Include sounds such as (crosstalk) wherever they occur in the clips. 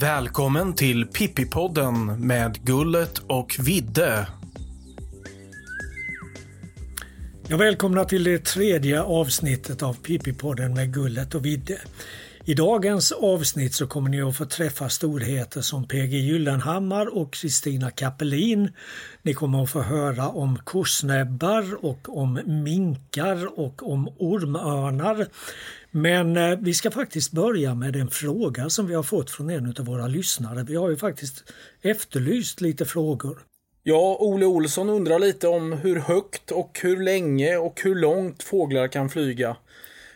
Välkommen till Pippipodden med Gullet och Vidde. Jag välkomna till det tredje avsnittet av Pippipodden med Gullet och Vidde. I dagens avsnitt så kommer ni att få träffa storheter som PG Gyllenhammar och Kristina Kappelin. Ni kommer att få höra om korsnäbbar och om minkar och om ormörnar. Men eh, vi ska faktiskt börja med en fråga som vi har fått från en av våra lyssnare. Vi har ju faktiskt efterlyst lite frågor. Ja, Ole Olsson undrar lite om hur högt och hur länge och hur långt fåglar kan flyga.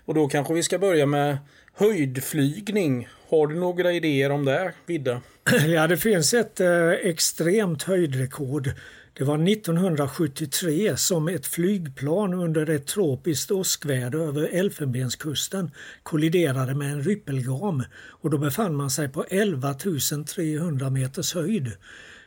Och då kanske vi ska börja med höjdflygning. Har du några idéer om det, Vidde? (clears throat) Ja, det finns ett eh, extremt höjdrekord. Det var 1973 som ett flygplan under ett tropiskt åskväder över Elfenbenskusten kolliderade med en ryppelgam och då befann man sig på 11 300 meters höjd.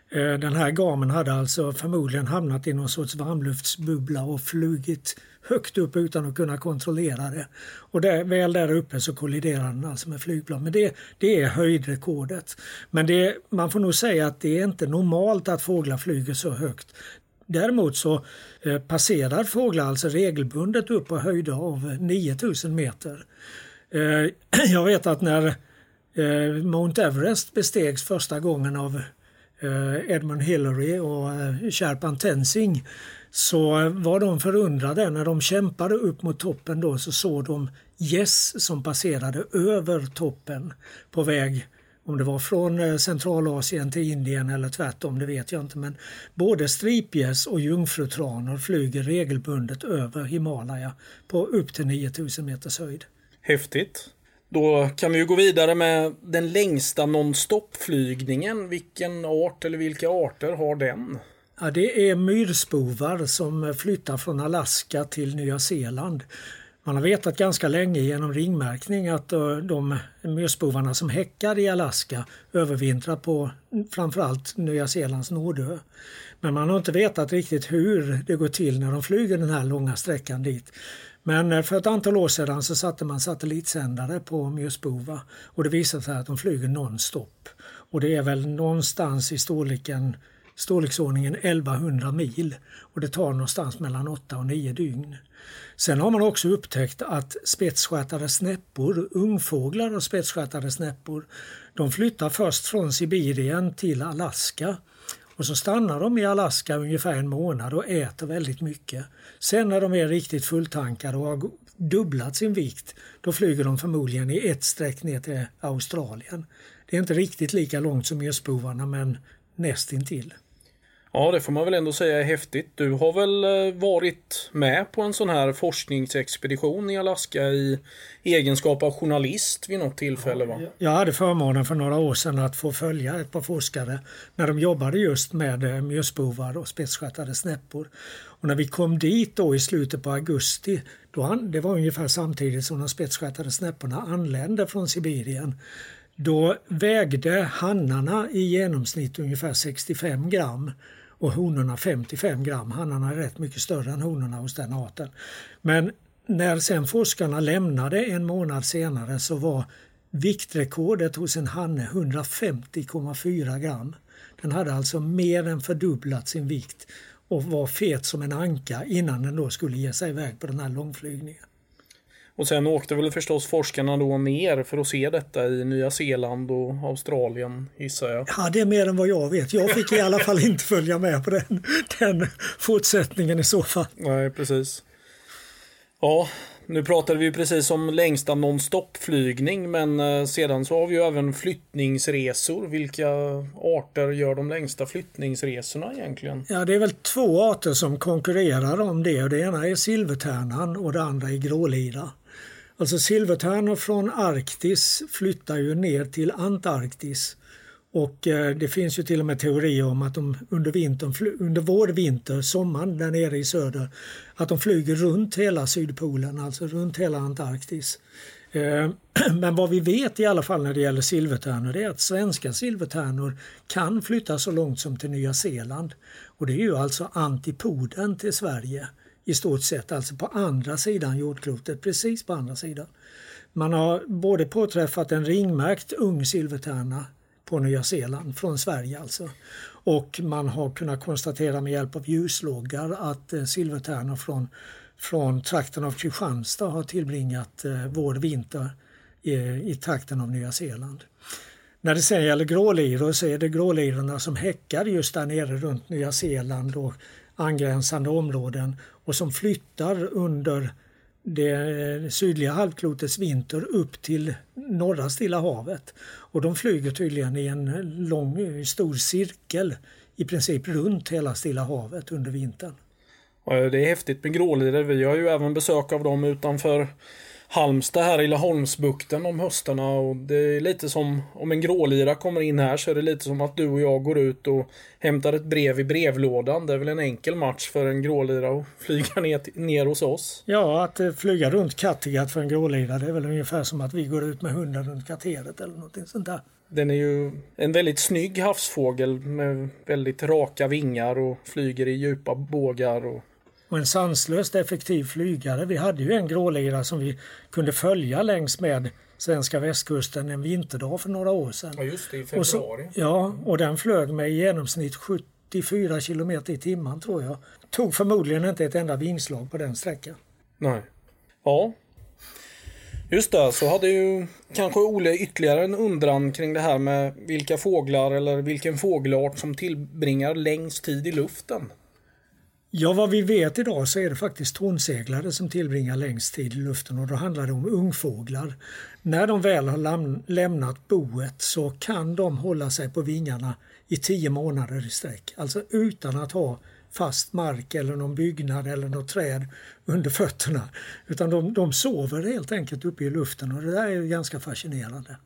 Eh, den här gamen hade alltså förmodligen hamnat i någon sorts varmluftsbubbla och flugit högt upp utan att kunna kontrollera det. Och där, väl där uppe så kolliderar den alltså med flygplan. Men det, det är höjdrekordet. Men det, man får nog säga att det är inte normalt att fåglar flyger så högt. Däremot så eh, passerar fåglar alltså regelbundet upp på höjder av eh, 9000 meter. (clears throat) Jag vet att när Mount Everest bestegs första gången av Eh, Edmund Hillary och eh, Sherpan Tenzing så var de förundrade. När de kämpade upp mot toppen då så såg de gäss som passerade över toppen på väg om det var från eh, Centralasien till Indien eller tvärtom, det vet jag inte. Men både stripgäss och jungfrutranor flyger regelbundet över Himalaya på upp till 9000 meters höjd. Häftigt. Då kan vi ju gå vidare med den längsta nonstop-flygningen. Vilken art eller vilka arter har den? Ja, det är myrspovar som flyttar från Alaska till Nya Zeeland. Man har vetat ganska länge genom ringmärkning att eh, de myrspovarna som häckar i Alaska övervintrar på framförallt Nya Zeelands nordö. Men man har inte vetat riktigt hur det går till när de flyger den här långa sträckan dit. Men eh, för ett antal år sedan så satte man satellitsändare på Mjösbova och det visade sig att de flyger nonstop. Och det är väl någonstans i storleken storleksordningen 1100 mil och det tar någonstans mellan 8 och 9 dygn. Sen har man också upptäckt att spetsstjärtade snäppor, ungfåglar och spetsstjärtade snäppor, de flyttar först från Sibirien till Alaska och så stannar de i Alaska ungefär en månad och äter väldigt mycket. Sen när de är riktigt fulltankade och har dubblat sin vikt, då flyger de förmodligen i ett streck ner till Australien. Det är inte riktigt lika långt som gösbovarna men nästintill. Ja, det får man väl ändå säga är häftigt. Du har väl eh, varit med på en sån här forskningsexpedition i Alaska i egenskap av journalist vid något tillfälle? Va? Jag hade förmånen för några år sedan att få följa ett par forskare när de jobbade just med eh, mjösbovar och spetsstjärtade snäppor. Och när vi kom dit då i slutet på augusti, då, det var ungefär samtidigt som de spetsstjärtade snäpporna anlände från Sibirien, då vägde hannarna i genomsnitt ungefär 65 gram och honorna 55 gram. Hannarna är rätt mycket större än honorna hos den arten. Men när sen forskarna lämnade en månad senare så var viktrekordet hos en hanne 150,4 gram. Den hade alltså mer än fördubblat sin vikt och var fet som en anka innan den då skulle ge sig iväg på den här långflygningen. Och sen åkte väl förstås forskarna då ner för att se detta i Nya Zeeland och Australien gissar jag. Ja, det är mer än vad jag vet. Jag fick i alla fall inte följa med på den, den fortsättningen i så fall. Nej, precis. Ja, nu pratade vi precis om längsta nonstop-flygning men eh, sedan så har vi ju även flyttningsresor. Vilka arter gör de längsta flyttningsresorna egentligen? Ja, det är väl två arter som konkurrerar om det. Det ena är silvertärnan och det andra är grålira. Alltså silvertärnor från Arktis flyttar ju ner till Antarktis. Och eh, det finns ju till och med teorier om att de under, vintern, under vår vinter, sommaren där nere i söder, att de flyger runt hela Sydpolen, alltså runt hela Antarktis. Eh, (clears throat) men vad vi vet i alla fall när det gäller silvertärnor är att svenska silvertärnor kan flytta så långt som till Nya Zeeland. Och det är ju alltså antipoden till Sverige i stort sett, alltså på andra sidan jordklotet, precis på andra sidan. Man har både påträffat en ringmärkt ung silvertärna på Nya Zeeland, från Sverige alltså. Och man har kunnat konstatera med hjälp av ljusloggar att eh, silvertärnor från, från trakten av Kristianstad har tillbringat eh, vår vinter i, i trakten av Nya Zeeland. När det sen gäller gråliror så är det grålirorna som häckar just där nere runt Nya Zeeland och angränsande områden och som flyttar under det sydliga halvklotets vinter upp till norra Stilla havet. Och de flyger tydligen i en lång, stor cirkel i princip runt hela Stilla havet under vintern. Det är häftigt med gråliror. Vi har ju även besök av dem utanför Halmstad här i Laholmsbukten om höstarna och det är lite som om en grålira kommer in här så är det lite som att du och jag går ut och hämtar ett brev i brevlådan. Det är väl en enkel match för en grålira att (laughs) flyga ner, ner hos oss. Ja, att eh, flyga runt Kattegatt för en grålira det är väl ungefär som att vi går ut med hunden runt kvarteret eller något sånt där. Den är ju en väldigt snygg havsfågel med väldigt raka vingar och flyger i djupa bågar. Och och en sanslöst effektiv flygare. Vi hade ju en grålira som vi kunde följa längs med svenska västkusten en vinterdag för några år sedan. Ja just det, i februari. Och så, ja, och den flög med i genomsnitt 74 kilometer i timmen tror jag. Tog förmodligen inte ett enda vingslag på den sträckan. Nej. Ja. Just det, så hade ju kanske Ole ytterligare en undran kring det här med vilka fåglar eller vilken fågelart som tillbringar längst tid i luften. Ja, vad vi vet idag så är det faktiskt tornseglare som tillbringar längst tid i luften och då handlar det om ungfåglar. När de väl har lämnat boet så kan de hålla sig på vingarna i tio månader i sträck. Alltså utan att ha fast mark eller någon byggnad eller något träd under fötterna. Utan de, de sover helt enkelt uppe i luften och det där är ganska fascinerande.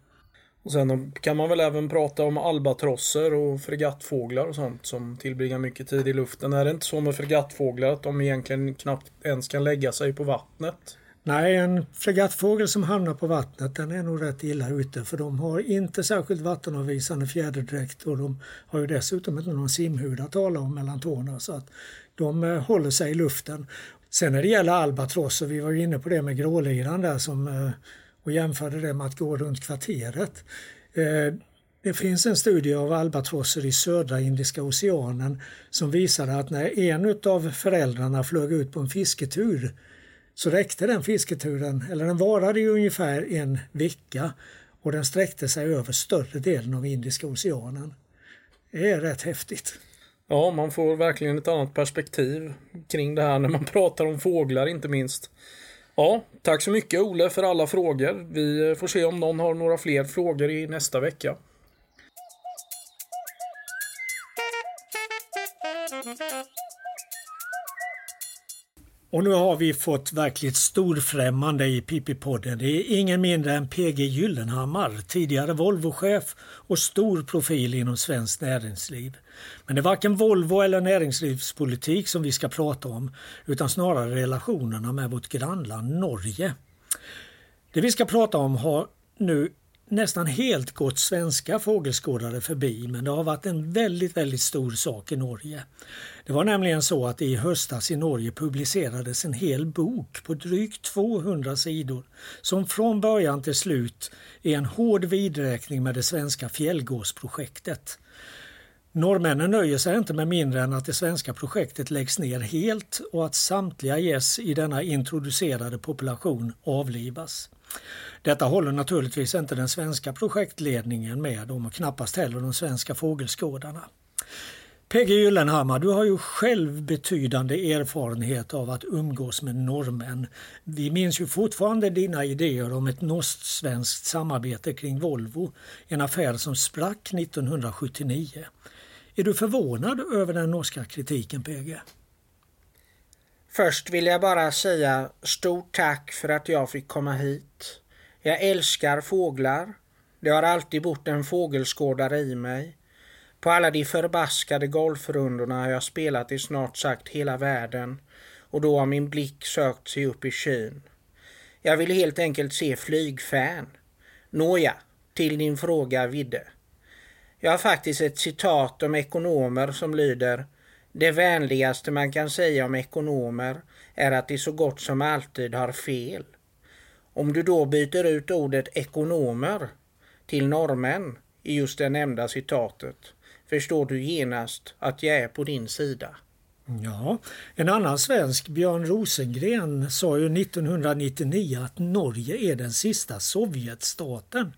Och sen kan man väl även prata om albatrosser och fregattfåglar och sånt som tillbringar mycket tid i luften. Är det inte så med fregattfåglar att de egentligen knappt ens kan lägga sig på vattnet? Nej, en fregattfågel som hamnar på vattnet den är nog rätt illa ute för de har inte särskilt vattenavvisande fjäderdräkt och de har ju dessutom inte någon simhud att tala om mellan tårna så att de eh, håller sig i luften. Sen när det gäller albatrosser, vi var inne på det med gråliran där som eh, och jämförde det med att gå runt kvarteret. Eh, det finns en studie av albatrosser i södra Indiska oceanen som visade att när en av föräldrarna flög ut på en fisketur så räckte den fisketuren, eller den varade i ungefär en vecka och den sträckte sig över större delen av Indiska oceanen. Det är rätt häftigt. Ja, man får verkligen ett annat perspektiv kring det här när man pratar om fåglar inte minst. Ja, tack så mycket Ole för alla frågor. Vi får se om någon har några fler frågor i nästa vecka. Och nu har vi fått verkligt storfrämmande i Pippi-podden. Det är ingen mindre än PG Gyllenhammar, tidigare Volvochef och stor profil inom svenskt näringsliv. Men det är varken Volvo eller näringslivspolitik som vi ska prata om utan snarare relationerna med vårt grannland Norge. Det vi ska prata om har nu nästan helt gått svenska fågelskådare förbi men det har varit en väldigt, väldigt stor sak i Norge. Det var nämligen så att i höstas i Norge publicerades en hel bok på drygt 200 sidor som från början till slut är en hård vidräkning med det svenska fjällgåsprojektet. Norrmännen nöjer sig inte med mindre än att det svenska projektet läggs ner helt och att samtliga gäss i denna introducerade population avlivas. Detta håller naturligtvis inte den svenska projektledningen med om och knappast heller de svenska fågelskådarna. PG Gyllenhammar, du har ju själv betydande erfarenhet av att umgås med norrmän. Vi minns ju fortfarande dina idéer om ett norskt-svenskt samarbete kring Volvo, en affär som sprack 1979. Är du förvånad över den norska kritiken, PG? Först vill jag bara säga stort tack för att jag fick komma hit. Jag älskar fåglar. Det har alltid bott en fågelskådare i mig. På alla de förbaskade golfrundorna har jag spelat i snart sagt hela världen och då har min blick sökt sig upp i skyn. Jag vill helt enkelt se flygfän. Nåja, till din fråga Vidde. Jag har faktiskt ett citat om ekonomer som lyder det vänligaste man kan säga om ekonomer är att de så gott som alltid har fel. Om du då byter ut ordet ekonomer till norrmän i just det nämnda citatet förstår du genast att jag är på din sida. Ja, en annan svensk, Björn Rosengren, sa ju 1999 att Norge är den sista Sovjetstaten.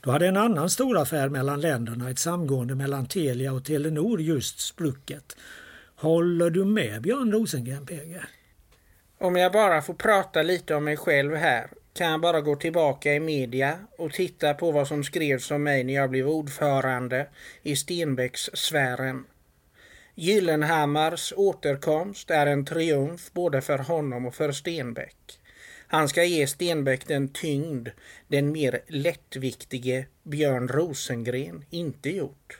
Då hade en annan stor affär mellan länderna, ett samgående mellan Telia och Telenor, just sprucket. Håller du med Björn Rosengren, PG? Om jag bara får prata lite om mig själv här kan jag bara gå tillbaka i media och titta på vad som skrevs om mig när jag blev ordförande i Stenbeckssfären. Gyllenhammars återkomst är en triumf både för honom och för Stenbeck. Han ska ge Stenbeck den tyngd den mer lättviktige Björn Rosengren inte gjort.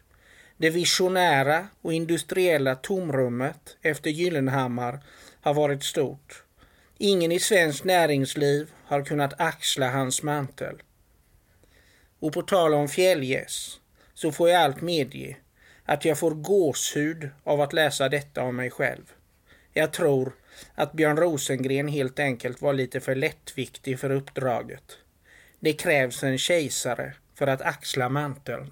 Det visionära och industriella tomrummet efter Gyllenhammar har varit stort. Ingen i svenskt näringsliv har kunnat axla hans mantel. Och på tal om fjällgäss så får jag allt medge att jag får gåshud av att läsa detta om mig själv. Jag tror att Björn Rosengren helt enkelt var lite för lättviktig för uppdraget. Det krävs en kejsare för att axla manteln.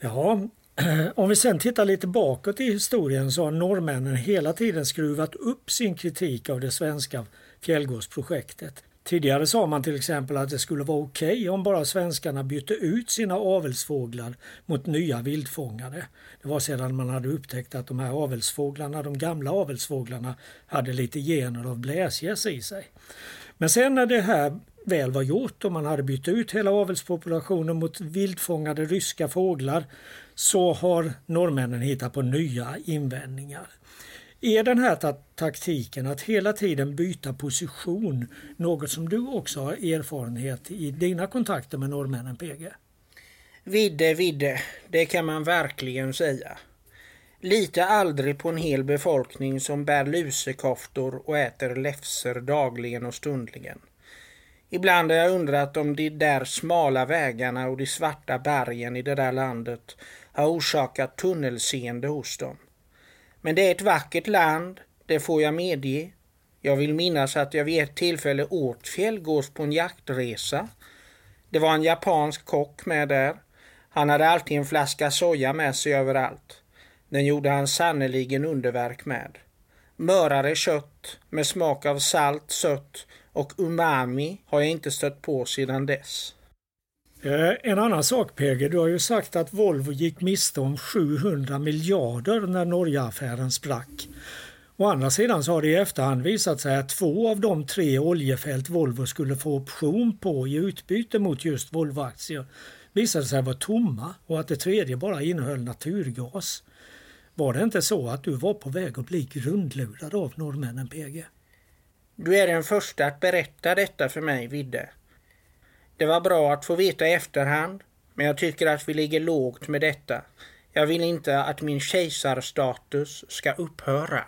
Ja, (clears throat) om vi sen tittar lite bakåt i historien så har norrmännen hela tiden skruvat upp sin kritik av det svenska fjällgårdsprojektet. Tidigare sa man till exempel att det skulle vara okej okay om bara svenskarna bytte ut sina avelsfåglar mot nya vildfångade. Det var sedan man hade upptäckt att de här avelsfåglarna, de gamla avelsfåglarna, hade lite gener av bläsgäss i sig. Men sen när det här väl var gjort och man hade bytt ut hela avelspopulationen mot vildfångade ryska fåglar så har norrmännen hittat på nya invändningar. Är den här ta taktiken att hela tiden byta position något som du också har erfarenhet i dina kontakter med norrmännen PG? Vidde, vidde, det kan man verkligen säga. Lita aldrig på en hel befolkning som bär lusekoftor och äter läfser dagligen och stundligen. Ibland har jag undrat om de där smala vägarna och de svarta bergen i det där landet har orsakat tunnelseende hos dem. Men det är ett vackert land, det får jag medge. Jag vill minnas att jag vid ett tillfälle åt fjällgås på en jaktresa. Det var en japansk kock med där. Han hade alltid en flaska soja med sig överallt. Den gjorde han sannerligen underverk med. Mörare kött med smak av salt, sött och umami har jag inte stött på sedan dess. Eh, en annan sak PG, du har ju sagt att Volvo gick miste om 700 miljarder när Norgeaffären sprack. Å andra sidan så har det i efterhand visat sig att två av de tre oljefält Volvo skulle få option på i utbyte mot just Volvoaktier visade sig vara tomma och att det tredje bara innehöll naturgas. Var det inte så att du var på väg att bli grundlurad av norrmännen PG? Du är den första att berätta detta för mig, Vidde. Det var bra att få veta i efterhand, men jag tycker att vi ligger lågt med detta. Jag vill inte att min kejsarstatus ska upphöra.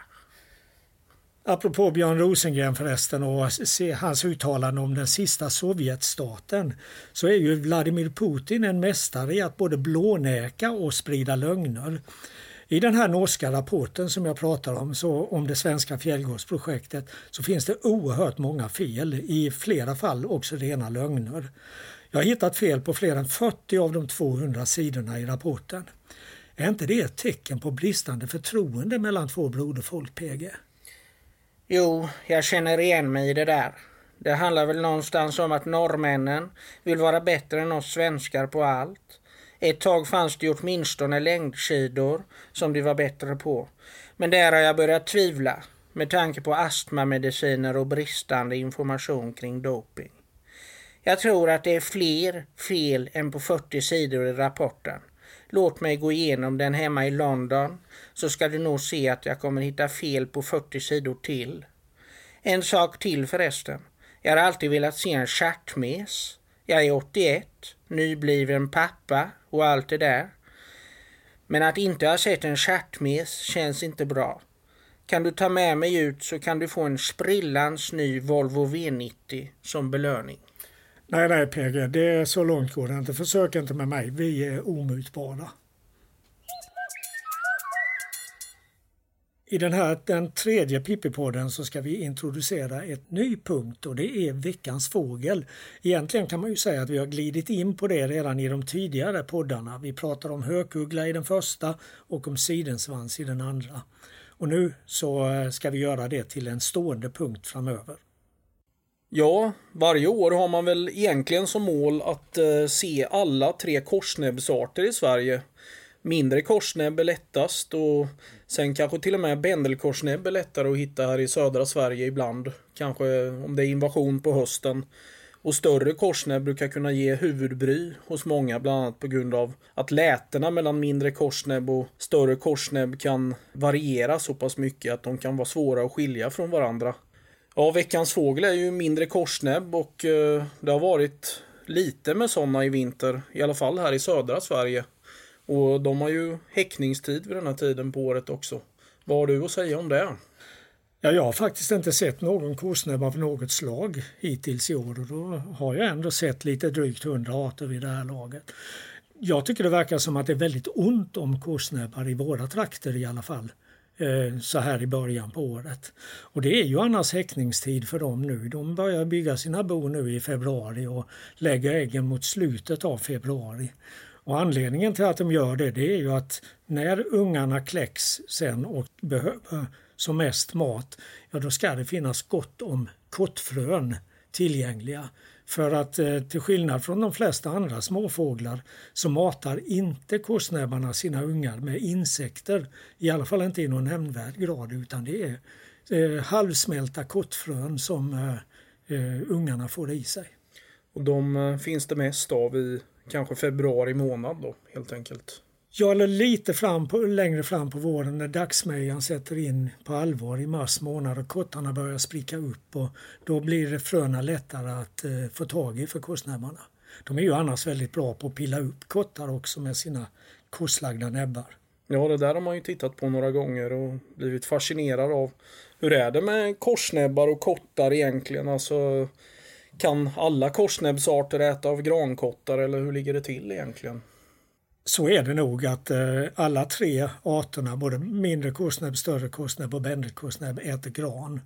Apropå Björn Rosengren förresten och hans uttalande om den sista Sovjetstaten så är ju Vladimir Putin en mästare i att både blånäka och sprida lögner. I den här norska rapporten som jag pratar om, så om det svenska fjällgårdsprojektet, så finns det oerhört många fel, i flera fall också rena lögner. Jag har hittat fel på fler än 40 av de 200 sidorna i rapporten. Är inte det ett tecken på bristande förtroende mellan två broderfolk, PG? Jo, jag känner igen mig i det där. Det handlar väl någonstans om att norrmännen vill vara bättre än oss svenskar på allt. Ett tag fanns det åtminstone längdskidor som de var bättre på. Men där har jag börjat tvivla med tanke på astmamediciner och bristande information kring doping. Jag tror att det är fler fel än på 40 sidor i rapporten. Låt mig gå igenom den hemma i London så ska du nog se att jag kommer hitta fel på 40 sidor till. En sak till förresten. Jag har alltid velat se en stjärtmes. Jag är 81, nybliven pappa och allt det där. Men att inte ha sett en stjärtmes känns inte bra. Kan du ta med mig ut så kan du få en sprillans ny Volvo V90 som belöning. Nej, nej PG, det är så långt går det inte. Försök inte med mig. Vi är omutbara. I den här den tredje Pippi-podden så ska vi introducera ett ny punkt och det är veckans fågel. Egentligen kan man ju säga att vi har glidit in på det redan i de tidigare poddarna. Vi pratar om hökuggla i den första och om sidensvans i den andra. Och nu så eh, ska vi göra det till en stående punkt framöver. Ja, varje år har man väl egentligen som mål att eh, se alla tre korsnäbbsarter i Sverige. Mindre korsnäbb är lättast och sen kanske till och med bändelkorsnäbb är lättare att hitta här i södra Sverige ibland. Kanske om det är invasion på hösten. Och större korsnäbb brukar kunna ge huvudbry hos många, bland annat på grund av att lätena mellan mindre korsnäbb och större korsnäbb kan variera så pass mycket att de kan vara svåra att skilja från varandra. Ja, veckans fågel är ju mindre korsnäbb och eh, det har varit lite med sådana i vinter, i alla fall här i södra Sverige. Och de har ju häckningstid vid den här tiden på året också. Vad har du att säga om det? Ja, jag har faktiskt inte sett någon korsnäbb av något slag hittills i år och då har jag ändå sett lite drygt 100 arter vid det här laget. Jag tycker det verkar som att det är väldigt ont om korsnäbbar i våra trakter i alla fall eh, så här i början på året. Och det är ju annars häckningstid för dem nu. De börjar bygga sina bo nu i februari och lägger äggen mot slutet av februari. Och anledningen till att de gör det, det är ju att när ungarna kläcks sen och behöver som mest mat, ja då ska det finnas gott om kottfrön tillgängliga. För att eh, till skillnad från de flesta andra småfåglar så matar inte korsnäbbarna sina ungar med insekter. I alla fall inte i någon nämnvärd grad utan det är eh, halvsmälta kottfrön som eh, eh, ungarna får i sig. Och de eh, finns det mest av i kanske februari månad då helt enkelt? Ja, eller lite fram på, längre fram på våren när dagsmejan sätter in på allvar i mars månad och kottarna börjar spricka upp och då blir det fröna lättare att eh, få tag i för korsnäbbarna. De är ju annars väldigt bra på att pilla upp kottar också med sina korslagda näbbar. Ja, det där har man ju tittat på några gånger och blivit fascinerad av. Hur är det med korsnäbbar och kottar egentligen? Alltså, kan alla korsnäbbsarter äta av grankottar eller hur ligger det till egentligen? så är det nog att eh, alla tre arterna, både mindre korsnäbb, större korsnäbb och bändelkorsnäbb, äter gran.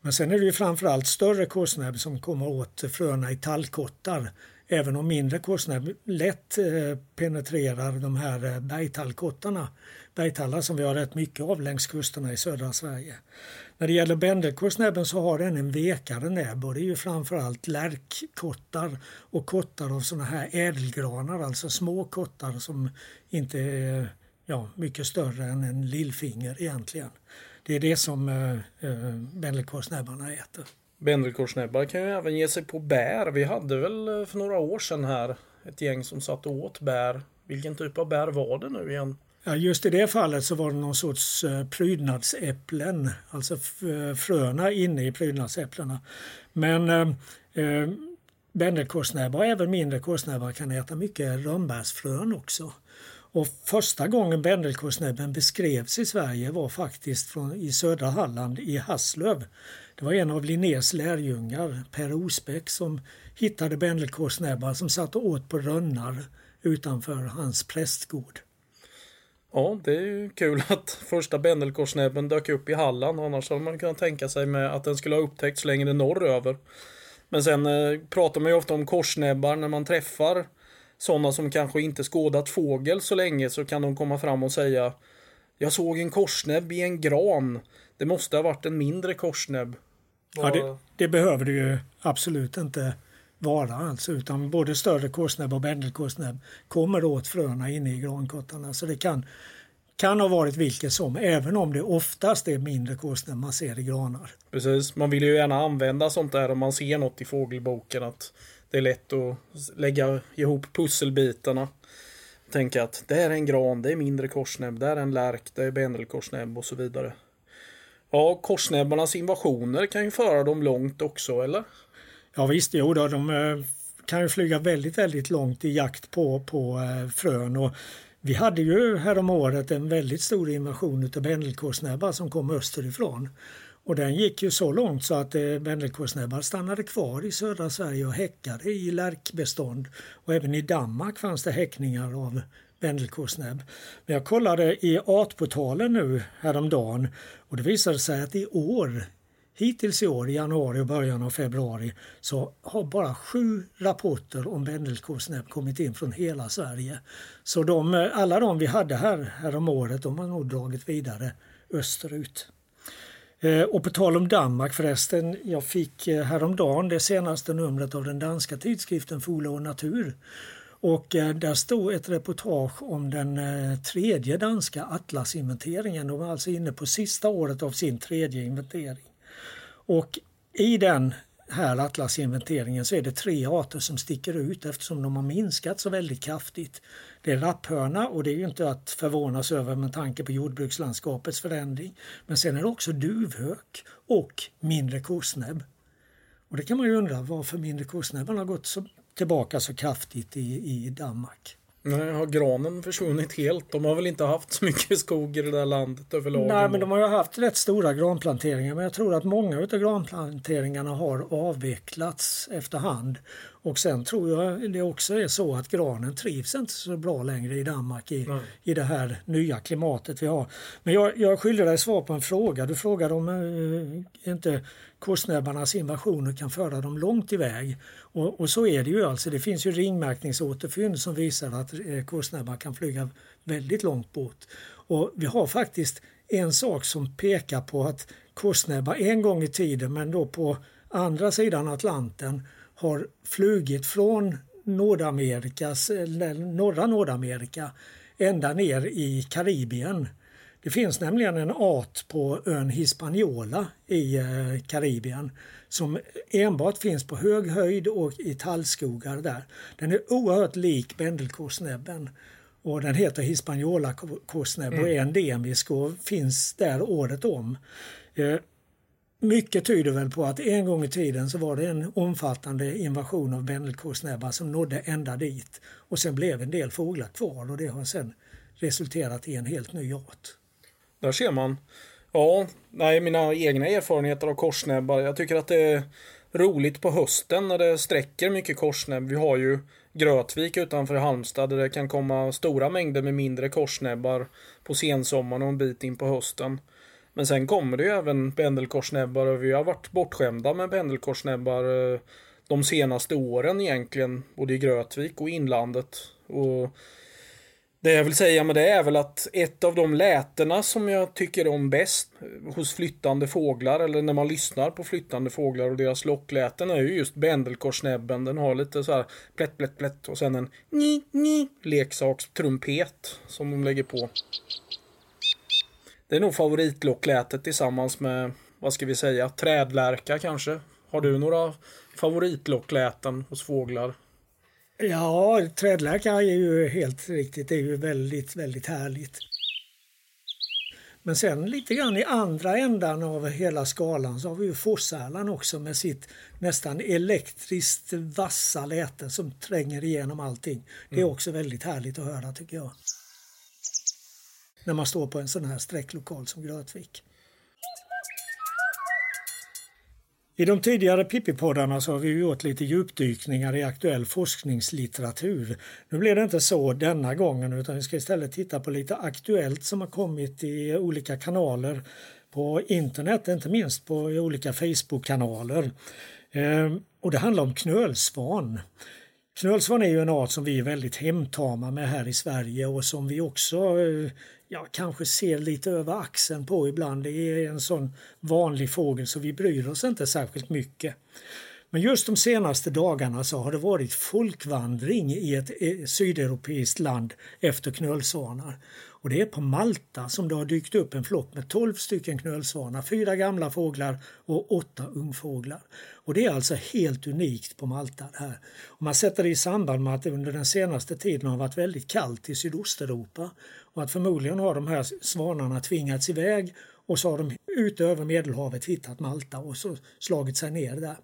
Men sen är det ju framförallt större korsnäbb som kommer åt fröna i tallkottar. Även om mindre korsnäbb lätt eh, penetrerar de här eh, bergtallkottarna. Bergtallar som vi har rätt mycket av längs kusterna i södra Sverige. När det gäller bändelkorsnäbben så har den en vekare näbb och det är ju framförallt lärkkottar och kottar av sådana här ädelgranar, alltså små kottar som inte är ja, mycket större än en lillfinger egentligen. Det är det som eh, eh bändelkorsnäbbarna äter. Bändelkorsnäbbar kan ju även ge sig på bär. Vi hade väl eh, för några år sedan här ett gäng som satt och åt bär. Vilken typ av bär var det nu igen? Ja, just i det fallet så var det någon sorts eh, prydnadsäpplen, alltså eh, fröna inne i prydnadsäpplena. Men eh, eh bändelkorsnäbbar och även mindre korsnäbbar kan äta mycket rönnbärsfrön också. Och första gången bändelkorsnäbben beskrevs i Sverige var faktiskt från, i södra Halland i Hasslöv. Det var en av Linnés lärjungar, Per Osbeck, som hittade bändelkorsnäbbar som satt och åt på rönnar utanför hans prästgård. Ja, det är ju kul (laughs) att första bändelkorsnäbben dök upp i Halland. Annars hade man kunnat tänka sig med att den skulle ha upptäckts längre norröver. Men sen eh, pratar man ju ofta om korsnäbbar när man träffar sådana som kanske inte skådat fågel så länge så kan de komma fram och säga Jag såg en korsnäbb i en gran. Det måste ha varit en mindre korsnäbb. Ja, det, det behöver det ju absolut inte vara alltså, utan både större korsnäbb och bändelkorsnäbb kommer åt fröna inne i grankottarna. Så det kan, kan ha varit vilket som, även om det oftast är mindre korsnäbb man ser i granar. Precis, man vill ju gärna använda sånt där om man ser något i fågelboken. att Det är lätt att lägga ihop pusselbitarna. Tänka att det är en gran, det är mindre korsnäbb, det är en lärk, det är bändelkorsnäbb och så vidare. Ja, korsnäbbarnas invasioner kan ju föra dem långt också, eller? Ja visst, jo då, de eh, kan ju flyga väldigt, väldigt långt i jakt på, på eh, frön. Och Vi hade ju häromåret en väldigt stor invasion av bändelkålsnäbbar som kom österifrån. Och den gick ju så långt så att eh, stannade kvar i södra Sverige och häckade i lärkbestånd. Och även i Danmark fanns det häckningar av bändelkåsnäbb. Men jag kollade i Artportalen nu häromdagen och det visade sig att i år Hittills i år, i januari och början av februari, så har bara sju rapporter om bändelkålsnäbb kommit in från hela Sverige. Så de, eh, alla de vi hade här, här om året, de har nog dragit vidare österut. Eh, och på tal om Danmark förresten, jag fick eh, häromdagen det senaste numret av den danska tidskriften Fola och Natur. Och där stod ett reportage om den tredje danska atlasinventeringen. De var alltså inne på sista året av sin tredje inventering. Och i den här atlasinventeringen så är det tre arter som sticker ut eftersom de har minskat så väldigt kraftigt. Det är rapphörna och det är ju inte att förvånas över med tanke på jordbrukslandskapets förändring. Men sen är det också duvhök och mindre korsnäbb. Och det kan man ju undra varför mindre korsnäbben har gått så, tillbaka så kraftigt i, i Danmark. Nej, har granen försvunnit helt? De har väl inte haft så mycket (laughs) skog i det där landet överlag? Nej, men de har ju haft rätt stora granplanteringar. Men jag tror att många av granplanteringarna har avvecklats efterhand. Och sen tror jag det också är så att granen trivs inte så bra längre i Danmark i, i det här nya klimatet vi har. Men jag, jag skyller dig svar på en fråga. Du frågade om äh, inte korsnäbbarnas invasioner kan föra dem långt iväg. Och, och, så är det ju alltså. Det finns ju ringmärkningsåterfynd som visar att eh, korsnäbbar kan flyga väldigt långt bort. Och vi har faktiskt en sak som pekar på att korsnäbbar en gång i tiden, men då på andra sidan Atlanten, har flugit från Nordamerikas, norra Nordamerika ända ner i Karibien. Det finns nämligen en art på ön Hispaniola i eh, Karibien som enbart finns på hög höjd och i tallskogar där. Den är oerhört lik bändelkorsnäbben och den heter Hispaniola korsnäbb och är mm. endemisk och finns där året om. Mycket tyder väl på att en gång i tiden så var det en omfattande invasion av bändelkorsnäbbar som nådde ända dit. Och sen blev en del fåglar kvar och det har sen resulterat i en helt ny art. Där ser man. Ja, nej, mina egna erfarenheter av korsnäbbar. Jag tycker att det är roligt på hösten när det sträcker mycket korsnäbb. Vi har ju Grötvik utanför Halmstad där det kan komma stora mängder med mindre korsnäbbar på sensommaren och en bit in på hösten. Men sen kommer det ju även pendelkorsnäbbar och vi har varit bortskämda med pendelkorsnäbbar eh, de senaste åren egentligen, både i Grötvik och inlandet. Och det jag vill säga med det är väl att ett av de lätena som jag tycker om bäst eh, hos flyttande fåglar eller när man lyssnar på flyttande fåglar och deras lockläten är ju just bändelkorsnäbben. Den har lite så här plätt, plätt, plätt och sen en ni, ni leksakstrumpet som de lägger på. Det är nog favoritlocklätet tillsammans med, vad ska vi säga, trädlärka kanske. Har du några favoritlockläten hos fåglar? Ja, trädlärka är ju helt riktigt. Det är ju väldigt, väldigt härligt. Men sen lite grann i andra ändan av hela skalan så har vi ju Fosärlan också med sitt nästan elektriskt vassa läte som tränger igenom allting. Det är mm. också väldigt härligt att höra tycker jag när man står på en sån här sträcklokal som Grötvik. I de tidigare Pippi-poddarna så har vi gjort lite djupdykningar i aktuell forskningslitteratur. Nu blir det inte så denna gången utan vi ska istället titta på lite aktuellt som har kommit i olika kanaler på internet, inte minst på olika Facebook-kanaler. Ehm, och det handlar om knölsvan. Knölsvan är ju en art som vi är väldigt hemtama med här i Sverige och som vi också eh, jag ja, kanske ser lite över axeln på ibland. Det är en sån vanlig fågel så vi bryr oss inte särskilt mycket. Men just de senaste dagarna så har det varit folkvandring i ett eh, sydeuropeiskt land efter knölsvanar. Och det är på Malta som det har dykt upp en flock med 12 stycken knölsvanar, fyra gamla fåglar och åtta ungfåglar. Och det är alltså helt unikt på Malta. här. Och man sätter det i samband med att det under den senaste tiden har varit väldigt kallt i Sydosteuropa och att förmodligen har de här svanarna tvingats iväg och så har de ut över Medelhavet hittat Malta och så slagit sig ner där.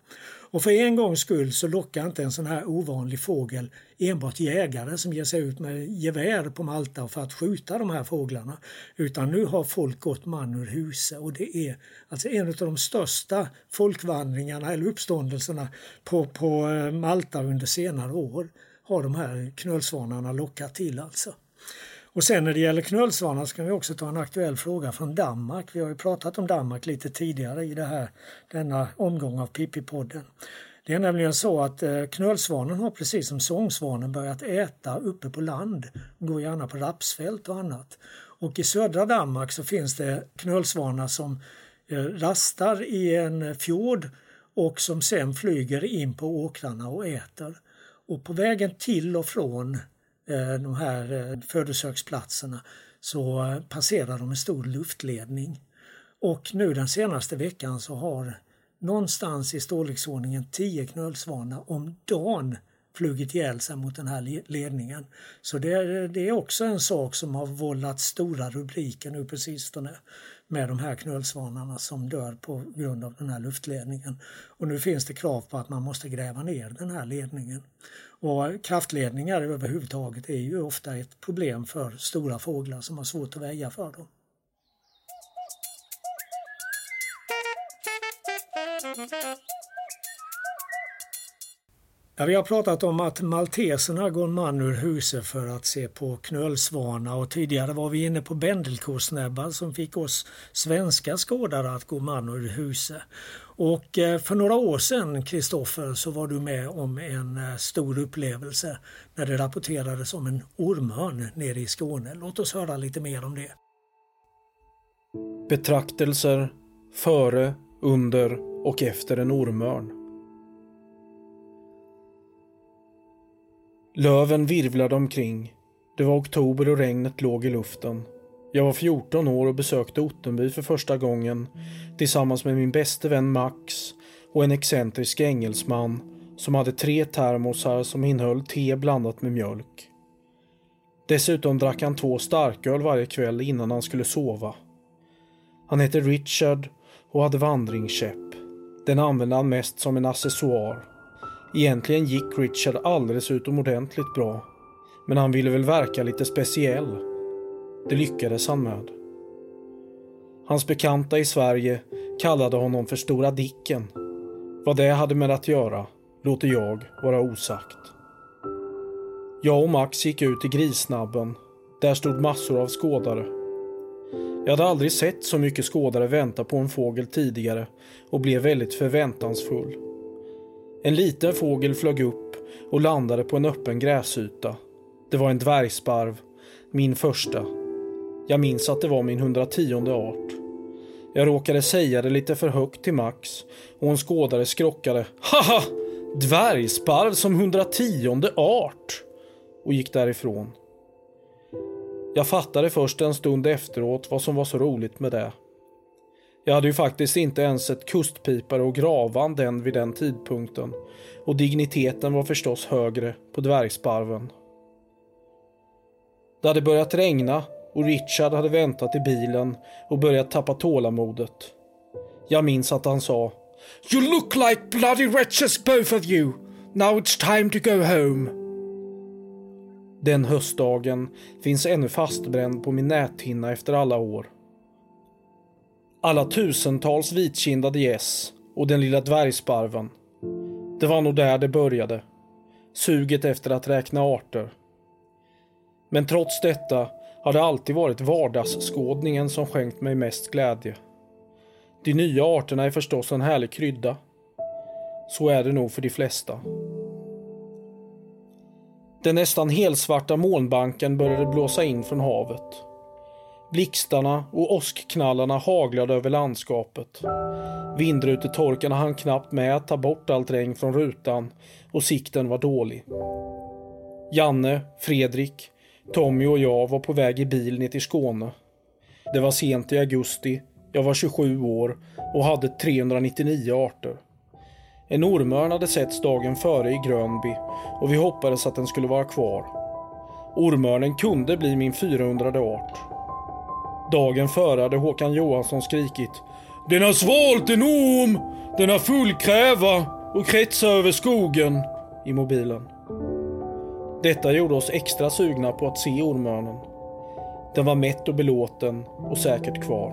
Och för en gångs skull så lockar inte en sån här ovanlig fågel enbart jägare som ger sig ut med gevär på Malta för att skjuta de här fåglarna. Utan nu har folk gått man ur huset och det är alltså en av de största folkvandringarna eller uppståndelserna på, på eh, Malta under senare år har de här knölsvanarna lockat till alltså. Och sen när det gäller knölsvanar så kan vi också ta en aktuell fråga från Danmark. Vi har ju pratat om Danmark lite tidigare i det här, denna omgång av Pippi-podden. Det är nämligen så att eh, knölsvanen har precis som sångsvanen börjat äta uppe på land. Går gärna på rapsfält och annat. Och i södra Danmark så finns det knölsvanar som eh, rastar i en fjord och som sen flyger in på åkrarna och äter. Och på vägen till och från Eh, de här eh, födosöksplatserna så eh, passerar de en stor luftledning. Och nu den senaste veckan så har någonstans i storleksordningen 10 knölsvanar om dagen flugit ihjäl sig mot den här ledningen. Så det är, det är också en sak som har vållat stora rubriker nu på sistone med de här knölsvanarna som dör på grund av den här luftledningen. Och nu finns det krav på att man måste gräva ner den här ledningen. Och kraftledningar överhuvudtaget är ju ofta ett problem för stora fåglar som har svårt att väja för dem. Ja, vi har pratat om att malteserna går man ur huset för att se på knölsvana och tidigare var vi inne på bändelkosnäbbar som fick oss svenska skådare att gå man ur huset. Och eh, för några år sedan, Kristoffer, så var du med om en eh, stor upplevelse när det rapporterades om en ormörn nere i Skåne. Låt oss höra lite mer om det. Betraktelser före, under och efter en ormörn. Löven virvlade omkring. Det var oktober och regnet låg i luften. Jag var 14 år och besökte Ottenby för första gången tillsammans med min bäste vän Max och en excentrisk engelsman som hade tre termosar som innehöll te blandat med mjölk. Dessutom drack han två starköl varje kväll innan han skulle sova. Han hette Richard och hade vandringskäpp. Den använde han mest som en accessoar. Egentligen gick Richard alldeles utomordentligt bra. Men han ville väl verka lite speciell. Det lyckades han med. Hans bekanta i Sverige kallade honom för Stora Dicken. Vad det hade med att göra låter jag vara osagt. Jag och Max gick ut i Grisnabben. Där stod massor av skådare. Jag hade aldrig sett så mycket skådare vänta på en fågel tidigare och blev väldigt förväntansfull. En liten fågel flög upp och landade på en öppen gräsyta. Det var en dvärgsparv, min första. Jag minns att det var min 110 art. Jag råkade säga det lite för högt till Max och hon skådare skrockade. Haha! Dvärgsparv som 110 art! Och gick därifrån. Jag fattade först en stund efteråt vad som var så roligt med det. Jag hade ju faktiskt inte ens ett kustpipare och gravand än vid den tidpunkten och digniteten var förstås högre på dvärgsparven. Det hade börjat regna och Richard hade väntat i bilen och börjat tappa tålamodet. Jag minns att han sa You look like bloody wretches both of you. Now it's time to go home. Den höstdagen finns ännu fastbränd på min näthinna efter alla år. Alla tusentals vitkindade gäss och den lilla dvärgsparven. Det var nog där det började. Suget efter att räkna arter. Men trots detta har det alltid varit vardagsskådningen som skänkt mig mest glädje. De nya arterna är förstås en härlig krydda. Så är det nog för de flesta. Den nästan helsvarta molnbanken började blåsa in från havet. Blixtarna och åskknallarna haglade över landskapet. Vindrutetorkarna hann knappt med att ta bort allt regn från rutan och sikten var dålig. Janne, Fredrik, Tommy och jag var på väg i bil ner till Skåne. Det var sent i augusti, jag var 27 år och hade 399 arter. En ormörn hade setts dagen före i Grönby och vi hoppades att den skulle vara kvar. Ormörnen kunde bli min 400 art. Dagen före hade Håkan Johansson skrikit Den har svalt en orm! Den har full kräva och kretsar över skogen i mobilen. Detta gjorde oss extra sugna på att se ormörnen. Den var mätt och belåten och säkert kvar.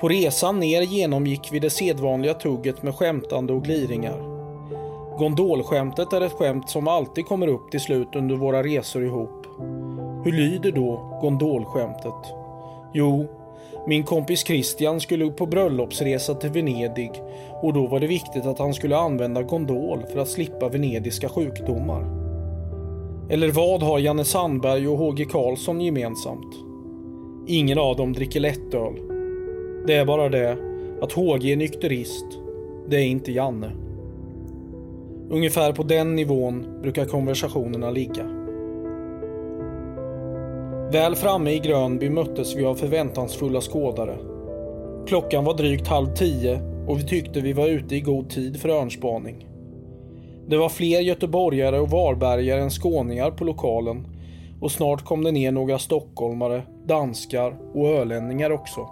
På resan ner genomgick vi det sedvanliga tugget med skämtande och gliringar. Gondolskämtet är ett skämt som alltid kommer upp till slut under våra resor ihop. Hur lyder då gondolskämtet? Jo, min kompis Christian skulle på bröllopsresa till Venedig och då var det viktigt att han skulle använda gondol för att slippa venediska sjukdomar. Eller vad har Janne Sandberg och HG Karlsson gemensamt? Ingen av dem dricker lättöl. Det är bara det att HG är nykterist. Det är inte Janne. Ungefär på den nivån brukar konversationerna ligga. Väl framme i Grönby möttes vi av förväntansfulla skådare. Klockan var drygt halv tio och vi tyckte vi var ute i god tid för örnspaning. Det var fler göteborgare och varbergare än skåningar på lokalen och snart kom det ner några stockholmare, danskar och ölänningar också.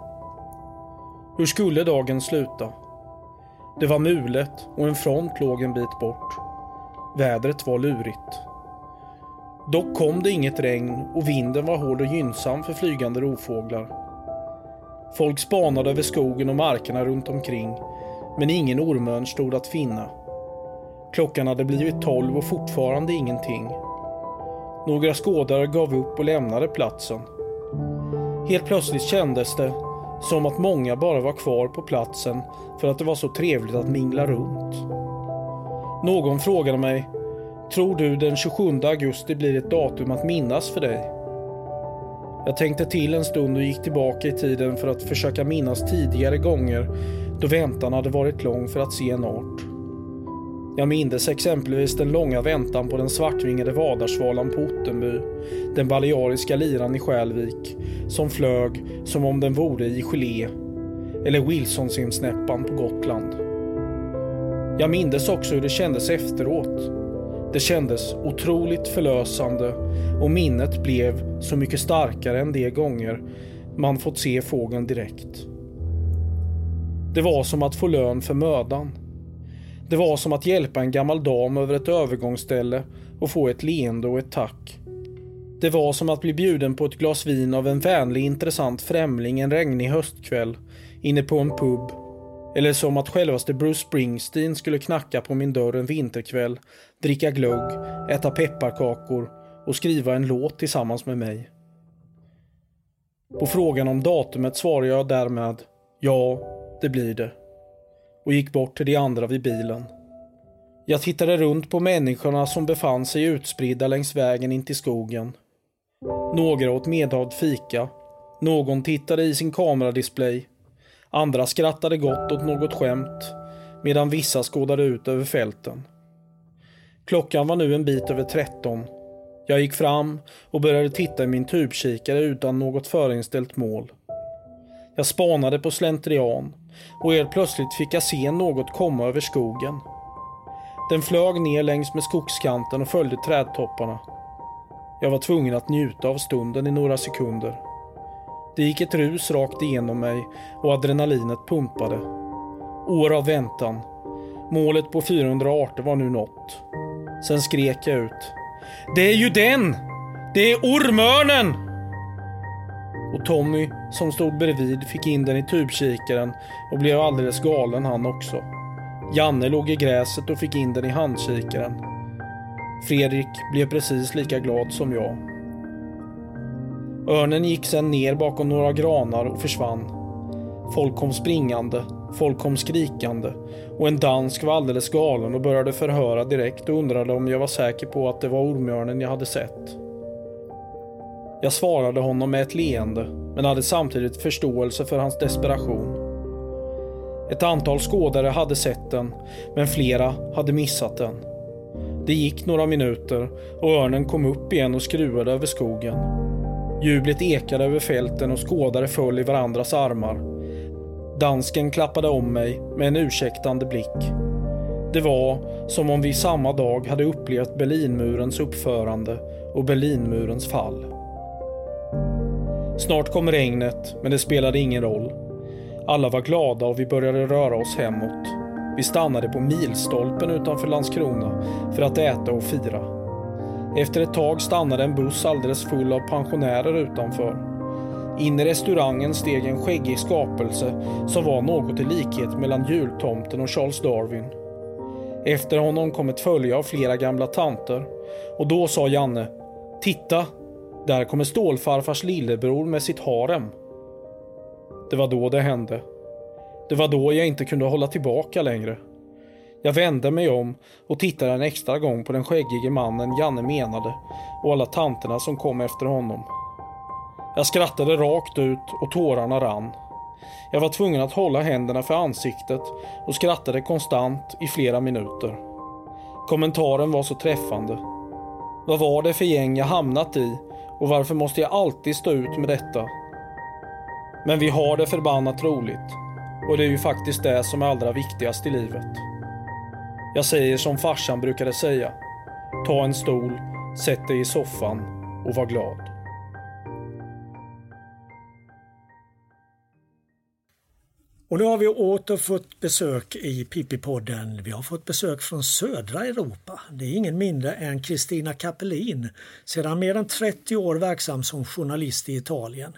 Hur skulle dagen sluta? Det var mulet och en front låg en bit bort. Vädret var lurigt. Dock kom det inget regn och vinden var hård och gynnsam för flygande rovfåglar. Folk spanade över skogen och markerna runt omkring, men ingen ormön stod att finna. Klockan hade blivit tolv och fortfarande ingenting. Några skådare gav upp och lämnade platsen. Helt plötsligt kändes det som att många bara var kvar på platsen för att det var så trevligt att mingla runt. Någon frågade mig Tror du den 27 augusti blir ett datum att minnas för dig? Jag tänkte till en stund och gick tillbaka i tiden för att försöka minnas tidigare gånger då väntan hade varit lång för att se en art. Jag mindes exempelvis den långa väntan på den svartvingade vadarsvalan på Ottenby, den baleariska liran i Skälvik, som flög som om den vore i gelé, eller Wilsonsimsnäppan på Gotland. Jag mindes också hur det kändes efteråt, det kändes otroligt förlösande och minnet blev så mycket starkare än de gånger man fått se fågeln direkt. Det var som att få lön för mödan. Det var som att hjälpa en gammal dam över ett övergångsställe och få ett leende och ett tack. Det var som att bli bjuden på ett glas vin av en vänlig intressant främling en regnig höstkväll inne på en pub eller som att självaste Bruce Springsteen skulle knacka på min dörr en vinterkväll, dricka glögg, äta pepparkakor och skriva en låt tillsammans med mig. På frågan om datumet svarade jag därmed ja, det blir det. Och gick bort till de andra vid bilen. Jag tittade runt på människorna som befann sig utspridda längs vägen in till skogen. Några åt medhavd fika. Någon tittade i sin kameradisplay Andra skrattade gott åt något skämt medan vissa skådade ut över fälten. Klockan var nu en bit över 13. Jag gick fram och började titta i min tubkikare utan något förinställt mål. Jag spanade på slentrian och helt plötsligt fick jag se något komma över skogen. Den flög ner längs med skogskanten och följde trädtopparna. Jag var tvungen att njuta av stunden i några sekunder. Det gick ett rus rakt igenom mig och adrenalinet pumpade. År av väntan. Målet på 400 arter var nu nått. Sen skrek jag ut. Det är ju den! Det är ormörnen! Och Tommy, som stod bredvid, fick in den i tubkikaren och blev alldeles galen han också. Janne låg i gräset och fick in den i handkikaren. Fredrik blev precis lika glad som jag. Örnen gick sedan ner bakom några granar och försvann. Folk kom springande, folk kom skrikande och en dansk var alldeles galen och började förhöra direkt och undrade om jag var säker på att det var ormörnen jag hade sett. Jag svarade honom med ett leende men hade samtidigt förståelse för hans desperation. Ett antal skådare hade sett den, men flera hade missat den. Det gick några minuter och örnen kom upp igen och skruvade över skogen. Jublet ekade över fälten och skådare föll i varandras armar. Dansken klappade om mig med en ursäktande blick. Det var som om vi samma dag hade upplevt Berlinmurens uppförande och Berlinmurens fall. Snart kom regnet, men det spelade ingen roll. Alla var glada och vi började röra oss hemåt. Vi stannade på milstolpen utanför Landskrona för att äta och fira. Efter ett tag stannade en buss alldeles full av pensionärer utanför. In i restaurangen steg en skäggig skapelse som var något i likhet mellan jultomten och Charles Darwin. Efter honom kom ett följe av flera gamla tanter och då sa Janne Titta! Där kommer stålfarfars lillebror med sitt harem. Det var då det hände. Det var då jag inte kunde hålla tillbaka längre. Jag vände mig om och tittade en extra gång på den skäggige mannen Janne menade och alla tanterna som kom efter honom. Jag skrattade rakt ut och tårarna rann. Jag var tvungen att hålla händerna för ansiktet och skrattade konstant i flera minuter. Kommentaren var så träffande. Vad var det för gäng jag hamnat i och varför måste jag alltid stå ut med detta? Men vi har det förbannat roligt. Och det är ju faktiskt det som är allra viktigast i livet. Jag säger som farsan brukade säga. Ta en stol, sätt dig i soffan och var glad. Och nu har vi åter fått besök i Pippi-podden. Vi har fått besök från södra Europa. Det är ingen mindre än Kristina Kapelin, sedan mer än 30 år verksam som journalist i Italien.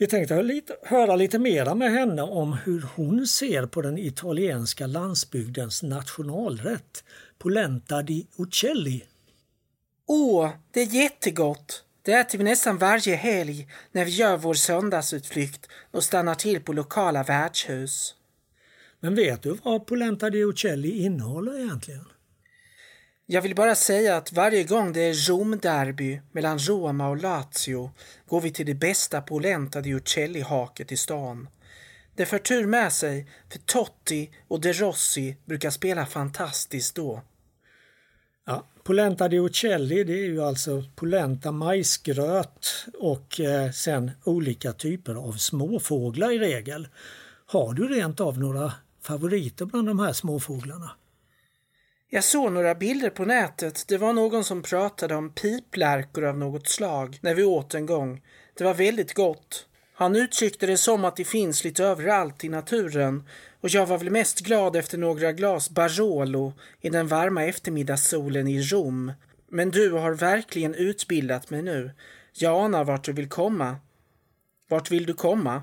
Vi tänkte höra lite mera med henne om hur hon ser på den italienska landsbygdens nationalrätt, polenta di uccelli. Åh, det är jättegott! Det äter vi nästan varje helg när vi gör vår söndagsutflykt och stannar till på lokala värdshus. Men vet du vad polenta di uccelli innehåller egentligen? Jag vill bara säga att varje gång det är Rom-derby mellan Roma och Lazio går vi till det bästa Polenta di Uccelli-haket i stan. Det för tur med sig, för Totti och De Rossi brukar spela fantastiskt då. Ja, polenta di Uccelli det är ju alltså polenta majsgröt och eh, sen olika typer av småfåglar i regel. Har du rent av några favoriter bland de här småfåglarna? Jag såg några bilder på nätet. Det var någon som pratade om piplärkor av något slag när vi åt en gång. Det var väldigt gott. Han uttryckte det som att det finns lite överallt i naturen och jag var väl mest glad efter några glas Barolo i den varma eftermiddagssolen i Rom. Men du har verkligen utbildat mig nu. Jag anar vart du vill komma. Vart vill du komma?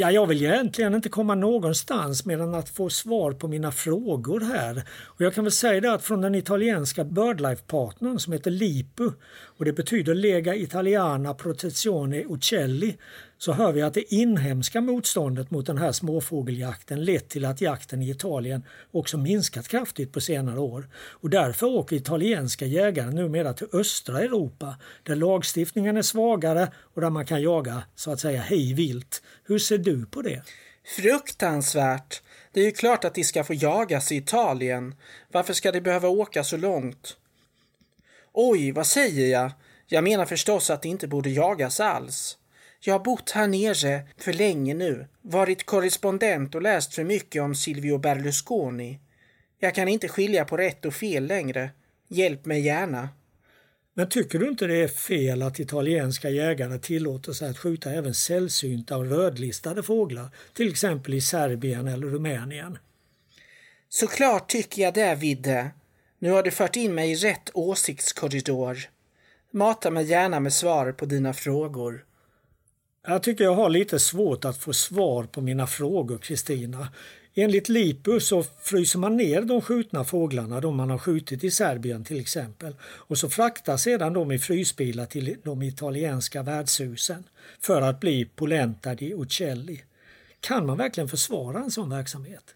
Ja, jag vill egentligen inte komma någonstans mer än att få svar på mina frågor här. Och jag kan väl säga det att från den italienska Birdlife-partnern som heter LIPU och det betyder Lega Italiana Protezione Uccelli så hör vi att det inhemska motståndet mot den här småfågeljakten lett till att jakten i Italien också minskat kraftigt på senare år. Och därför åker italienska jägare numera till östra Europa där lagstiftningen är svagare och där man kan jaga så att säga hej vilt. Hur ser du på det? Fruktansvärt! Det är ju klart att de ska få jagas i Italien. Varför ska de behöva åka så långt? Oj, vad säger jag? Jag menar förstås att de inte borde jagas alls. Jag har bott här nere för länge nu, varit korrespondent och läst för mycket om Silvio Berlusconi. Jag kan inte skilja på rätt och fel längre. Hjälp mig gärna. Men tycker du inte det är fel att italienska jägare tillåter sig att skjuta även sällsynta och rödlistade fåglar, till exempel i Serbien eller Rumänien? Såklart tycker jag det, Vidde. Nu har du fört in mig i rätt åsiktskorridor. Mata mig gärna med svar på dina frågor. Jag tycker jag har lite svårt att få svar på mina frågor, Kristina. Enligt Lipu så fryser man ner de skjutna fåglarna, de man har skjutit i Serbien till exempel, och så fraktas sedan de i frysbilar till de italienska värdshusen för att bli polenta di uccelli. Kan man verkligen försvara en sån verksamhet?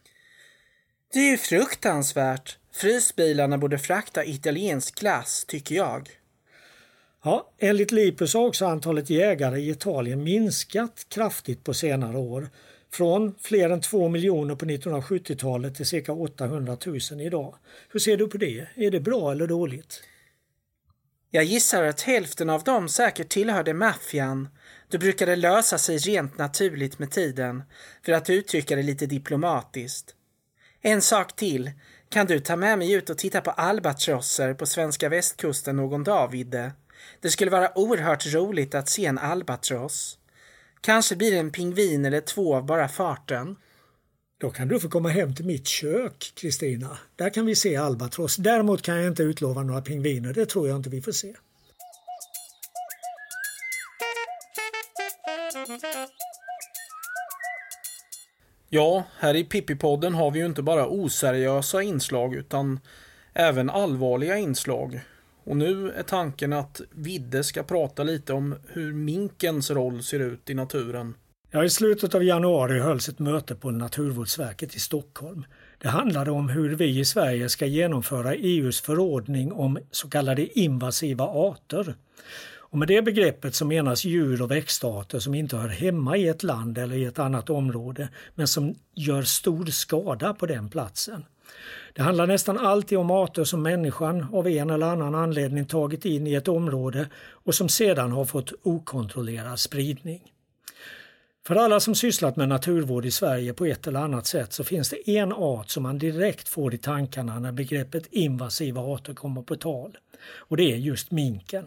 Det är ju fruktansvärt. Frysbilarna borde frakta italiensk glass, tycker jag. Ja, enligt Lipus har också antalet jägare i Italien minskat kraftigt på senare år. Från fler än 2 miljoner på 1970-talet till cirka 800 000 idag. Hur ser du på det? Är det bra eller dåligt? Jag gissar att hälften av dem säkert tillhörde maffian. Det brukade lösa sig rent naturligt med tiden, för att uttrycka det lite diplomatiskt. En sak till. Kan du ta med mig ut och titta på albatrosser på svenska västkusten någon dag, Vidde? Det skulle vara oerhört roligt att se en albatross. Kanske blir det en pingvin eller två av bara farten. Då kan du få komma hem till mitt kök, Kristina. Där kan vi se albatross. Däremot kan jag inte utlova några pingviner. Det tror jag inte vi får se. Ja, här i Pippi-podden har vi ju inte bara oseriösa inslag utan även allvarliga inslag. Och nu är tanken att Vidde ska prata lite om hur minkens roll ser ut i naturen. Ja, I slutet av januari hölls ett möte på Naturvårdsverket i Stockholm. Det handlade om hur vi i Sverige ska genomföra EUs förordning om så kallade invasiva arter. Och med det begreppet så menas djur och växtarter som inte hör hemma i ett land eller i ett annat område men som gör stor skada på den platsen. Det handlar nästan alltid om arter som människan av en eller annan anledning tagit in i ett område och som sedan har fått okontrollerad spridning. För alla som sysslat med naturvård i Sverige på ett eller annat sätt så finns det en art som man direkt får i tankarna när begreppet invasiva arter kommer på tal. Och det är just minken.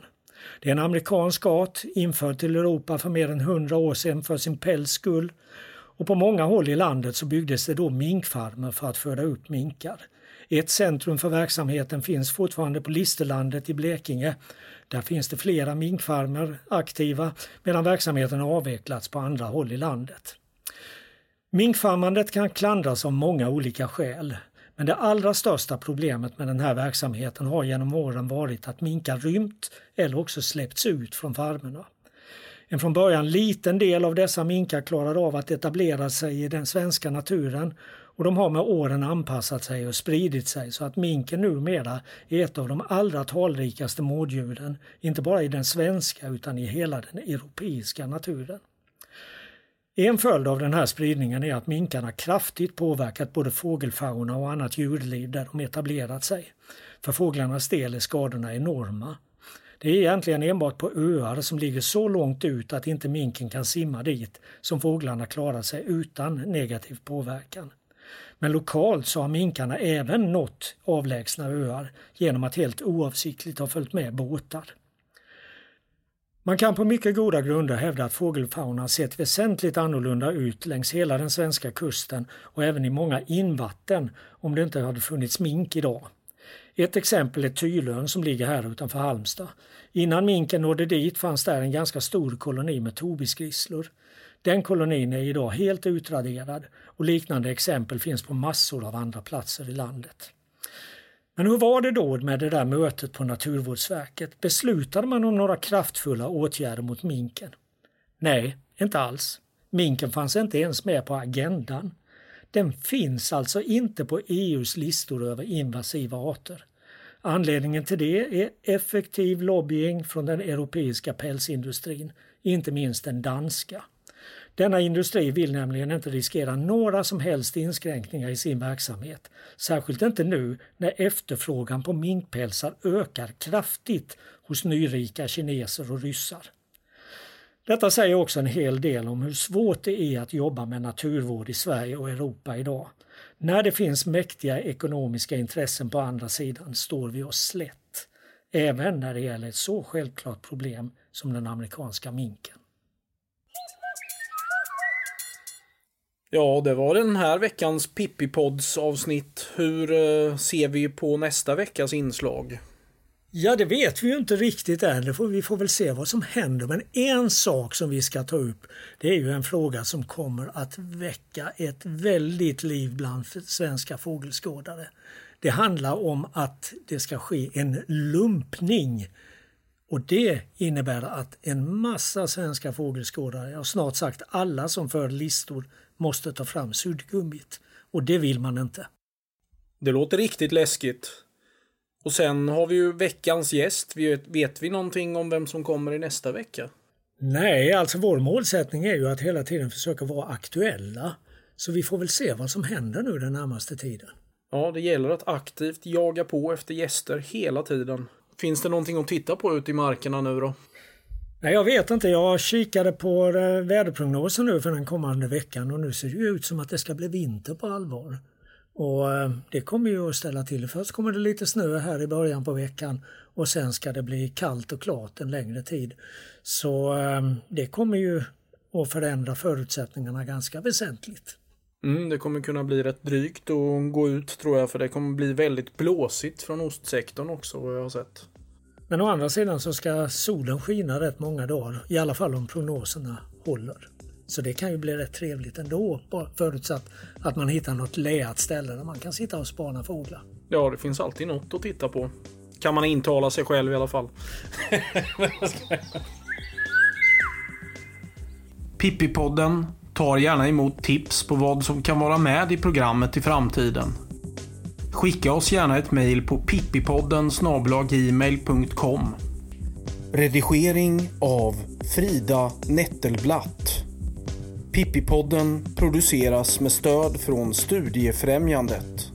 Det är en amerikansk art införd till Europa för mer än 100 år sedan för sin päls skull. Och på många håll i landet så byggdes det då minkfarmer för att föda upp minkar. Ett centrum för verksamheten finns fortfarande på Listerlandet i Blekinge. Där finns det flera minkfarmer aktiva medan verksamheten har avvecklats på andra håll i landet. Minkfarmandet kan klandras av många olika skäl. Men det allra största problemet med den här verksamheten har genom åren varit att minkar rymt eller också släppts ut från farmerna. En från början liten del av dessa minkar klarade av att etablera sig i den svenska naturen och de har med åren anpassat sig och spridit sig så att minken numera är ett av de allra talrikaste mårddjuren, inte bara i den svenska utan i hela den europeiska naturen. En följd av den här spridningen är att minkarna kraftigt påverkat både fågelfauna och annat djurliv där de etablerat sig. För fåglarnas del är skadorna enorma. Det är egentligen enbart på öar som ligger så långt ut att inte minken kan simma dit som fåglarna klarar sig utan negativ påverkan. Men lokalt så har minkarna även nått avlägsna öar genom att helt oavsiktligt ha följt med båtar. Man kan på mycket goda grunder hävda att fågelfaunan sett väsentligt annorlunda ut längs hela den svenska kusten och även i många invatten om det inte hade funnits mink idag. Ett exempel är Tylön som ligger här utanför Halmstad. Innan minken nådde dit fanns där en ganska stor koloni med tobisgrisslor. Den kolonin är idag helt utraderad och liknande exempel finns på massor av andra platser i landet. Men hur var det då med det där mötet på Naturvårdsverket? Beslutade man om några kraftfulla åtgärder mot minken? Nej, inte alls. Minken fanns inte ens med på agendan. Den finns alltså inte på EUs listor över invasiva arter. Anledningen till det är effektiv lobbying från den europeiska pälsindustrin, inte minst den danska. Denna industri vill nämligen inte riskera några som helst inskränkningar i sin verksamhet. Särskilt inte nu när efterfrågan på minkpälsar ökar kraftigt hos nyrika kineser och ryssar. Detta säger också en hel del om hur svårt det är att jobba med naturvård i Sverige och Europa idag. När det finns mäktiga ekonomiska intressen på andra sidan står vi oss slätt. Även när det gäller ett så självklart problem som den amerikanska minken. Ja, det var den här veckans Pippipods avsnitt. Hur eh, ser vi på nästa veckas inslag? Ja, det vet vi ju inte riktigt än. Får, vi får väl se vad som händer. Men en sak som vi ska ta upp, det är ju en fråga som kommer att väcka ett väldigt liv bland svenska fågelskådare. Det handlar om att det ska ske en lumpning. Och det innebär att en massa svenska fågelskådare, ja snart sagt alla som för listor, måste ta fram suddgummit. Och det vill man inte. Det låter riktigt läskigt. Och sen har vi ju veckans gäst. Vet, vet vi någonting om vem som kommer i nästa vecka? Nej, alltså vår målsättning är ju att hela tiden försöka vara aktuella. Så vi får väl se vad som händer nu den närmaste tiden. Ja, det gäller att aktivt jaga på efter gäster hela tiden. Finns det någonting att titta på ute i markerna nu då? Nej, jag vet inte. Jag kikade på väderprognosen nu för den kommande veckan och nu ser det ut som att det ska bli vinter på allvar. Och eh, det kommer ju att ställa till. Först kommer det lite snö här i början på veckan och sen ska det bli kallt och klart en längre tid. Så eh, det kommer ju att förändra förutsättningarna ganska väsentligt. Mm, det kommer kunna bli rätt drygt att gå ut tror jag för det kommer bli väldigt blåsigt från ostsektorn också vad jag har sett. Men å andra sidan så ska solen skina rätt många dagar, i alla fall om prognoserna håller. Så det kan ju bli rätt trevligt ändå, förutsatt att man hittar något läat ställe där man kan sitta och spana fåglar. Ja, det finns alltid något att titta på. Kan man intala sig själv i alla fall. (laughs) Pippipodden tar gärna emot tips på vad som kan vara med i programmet i framtiden. Skicka oss gärna ett mejl på pippipodden gmail.com. Redigering av Frida Nettelblatt. Pippipodden produceras med stöd från Studiefrämjandet.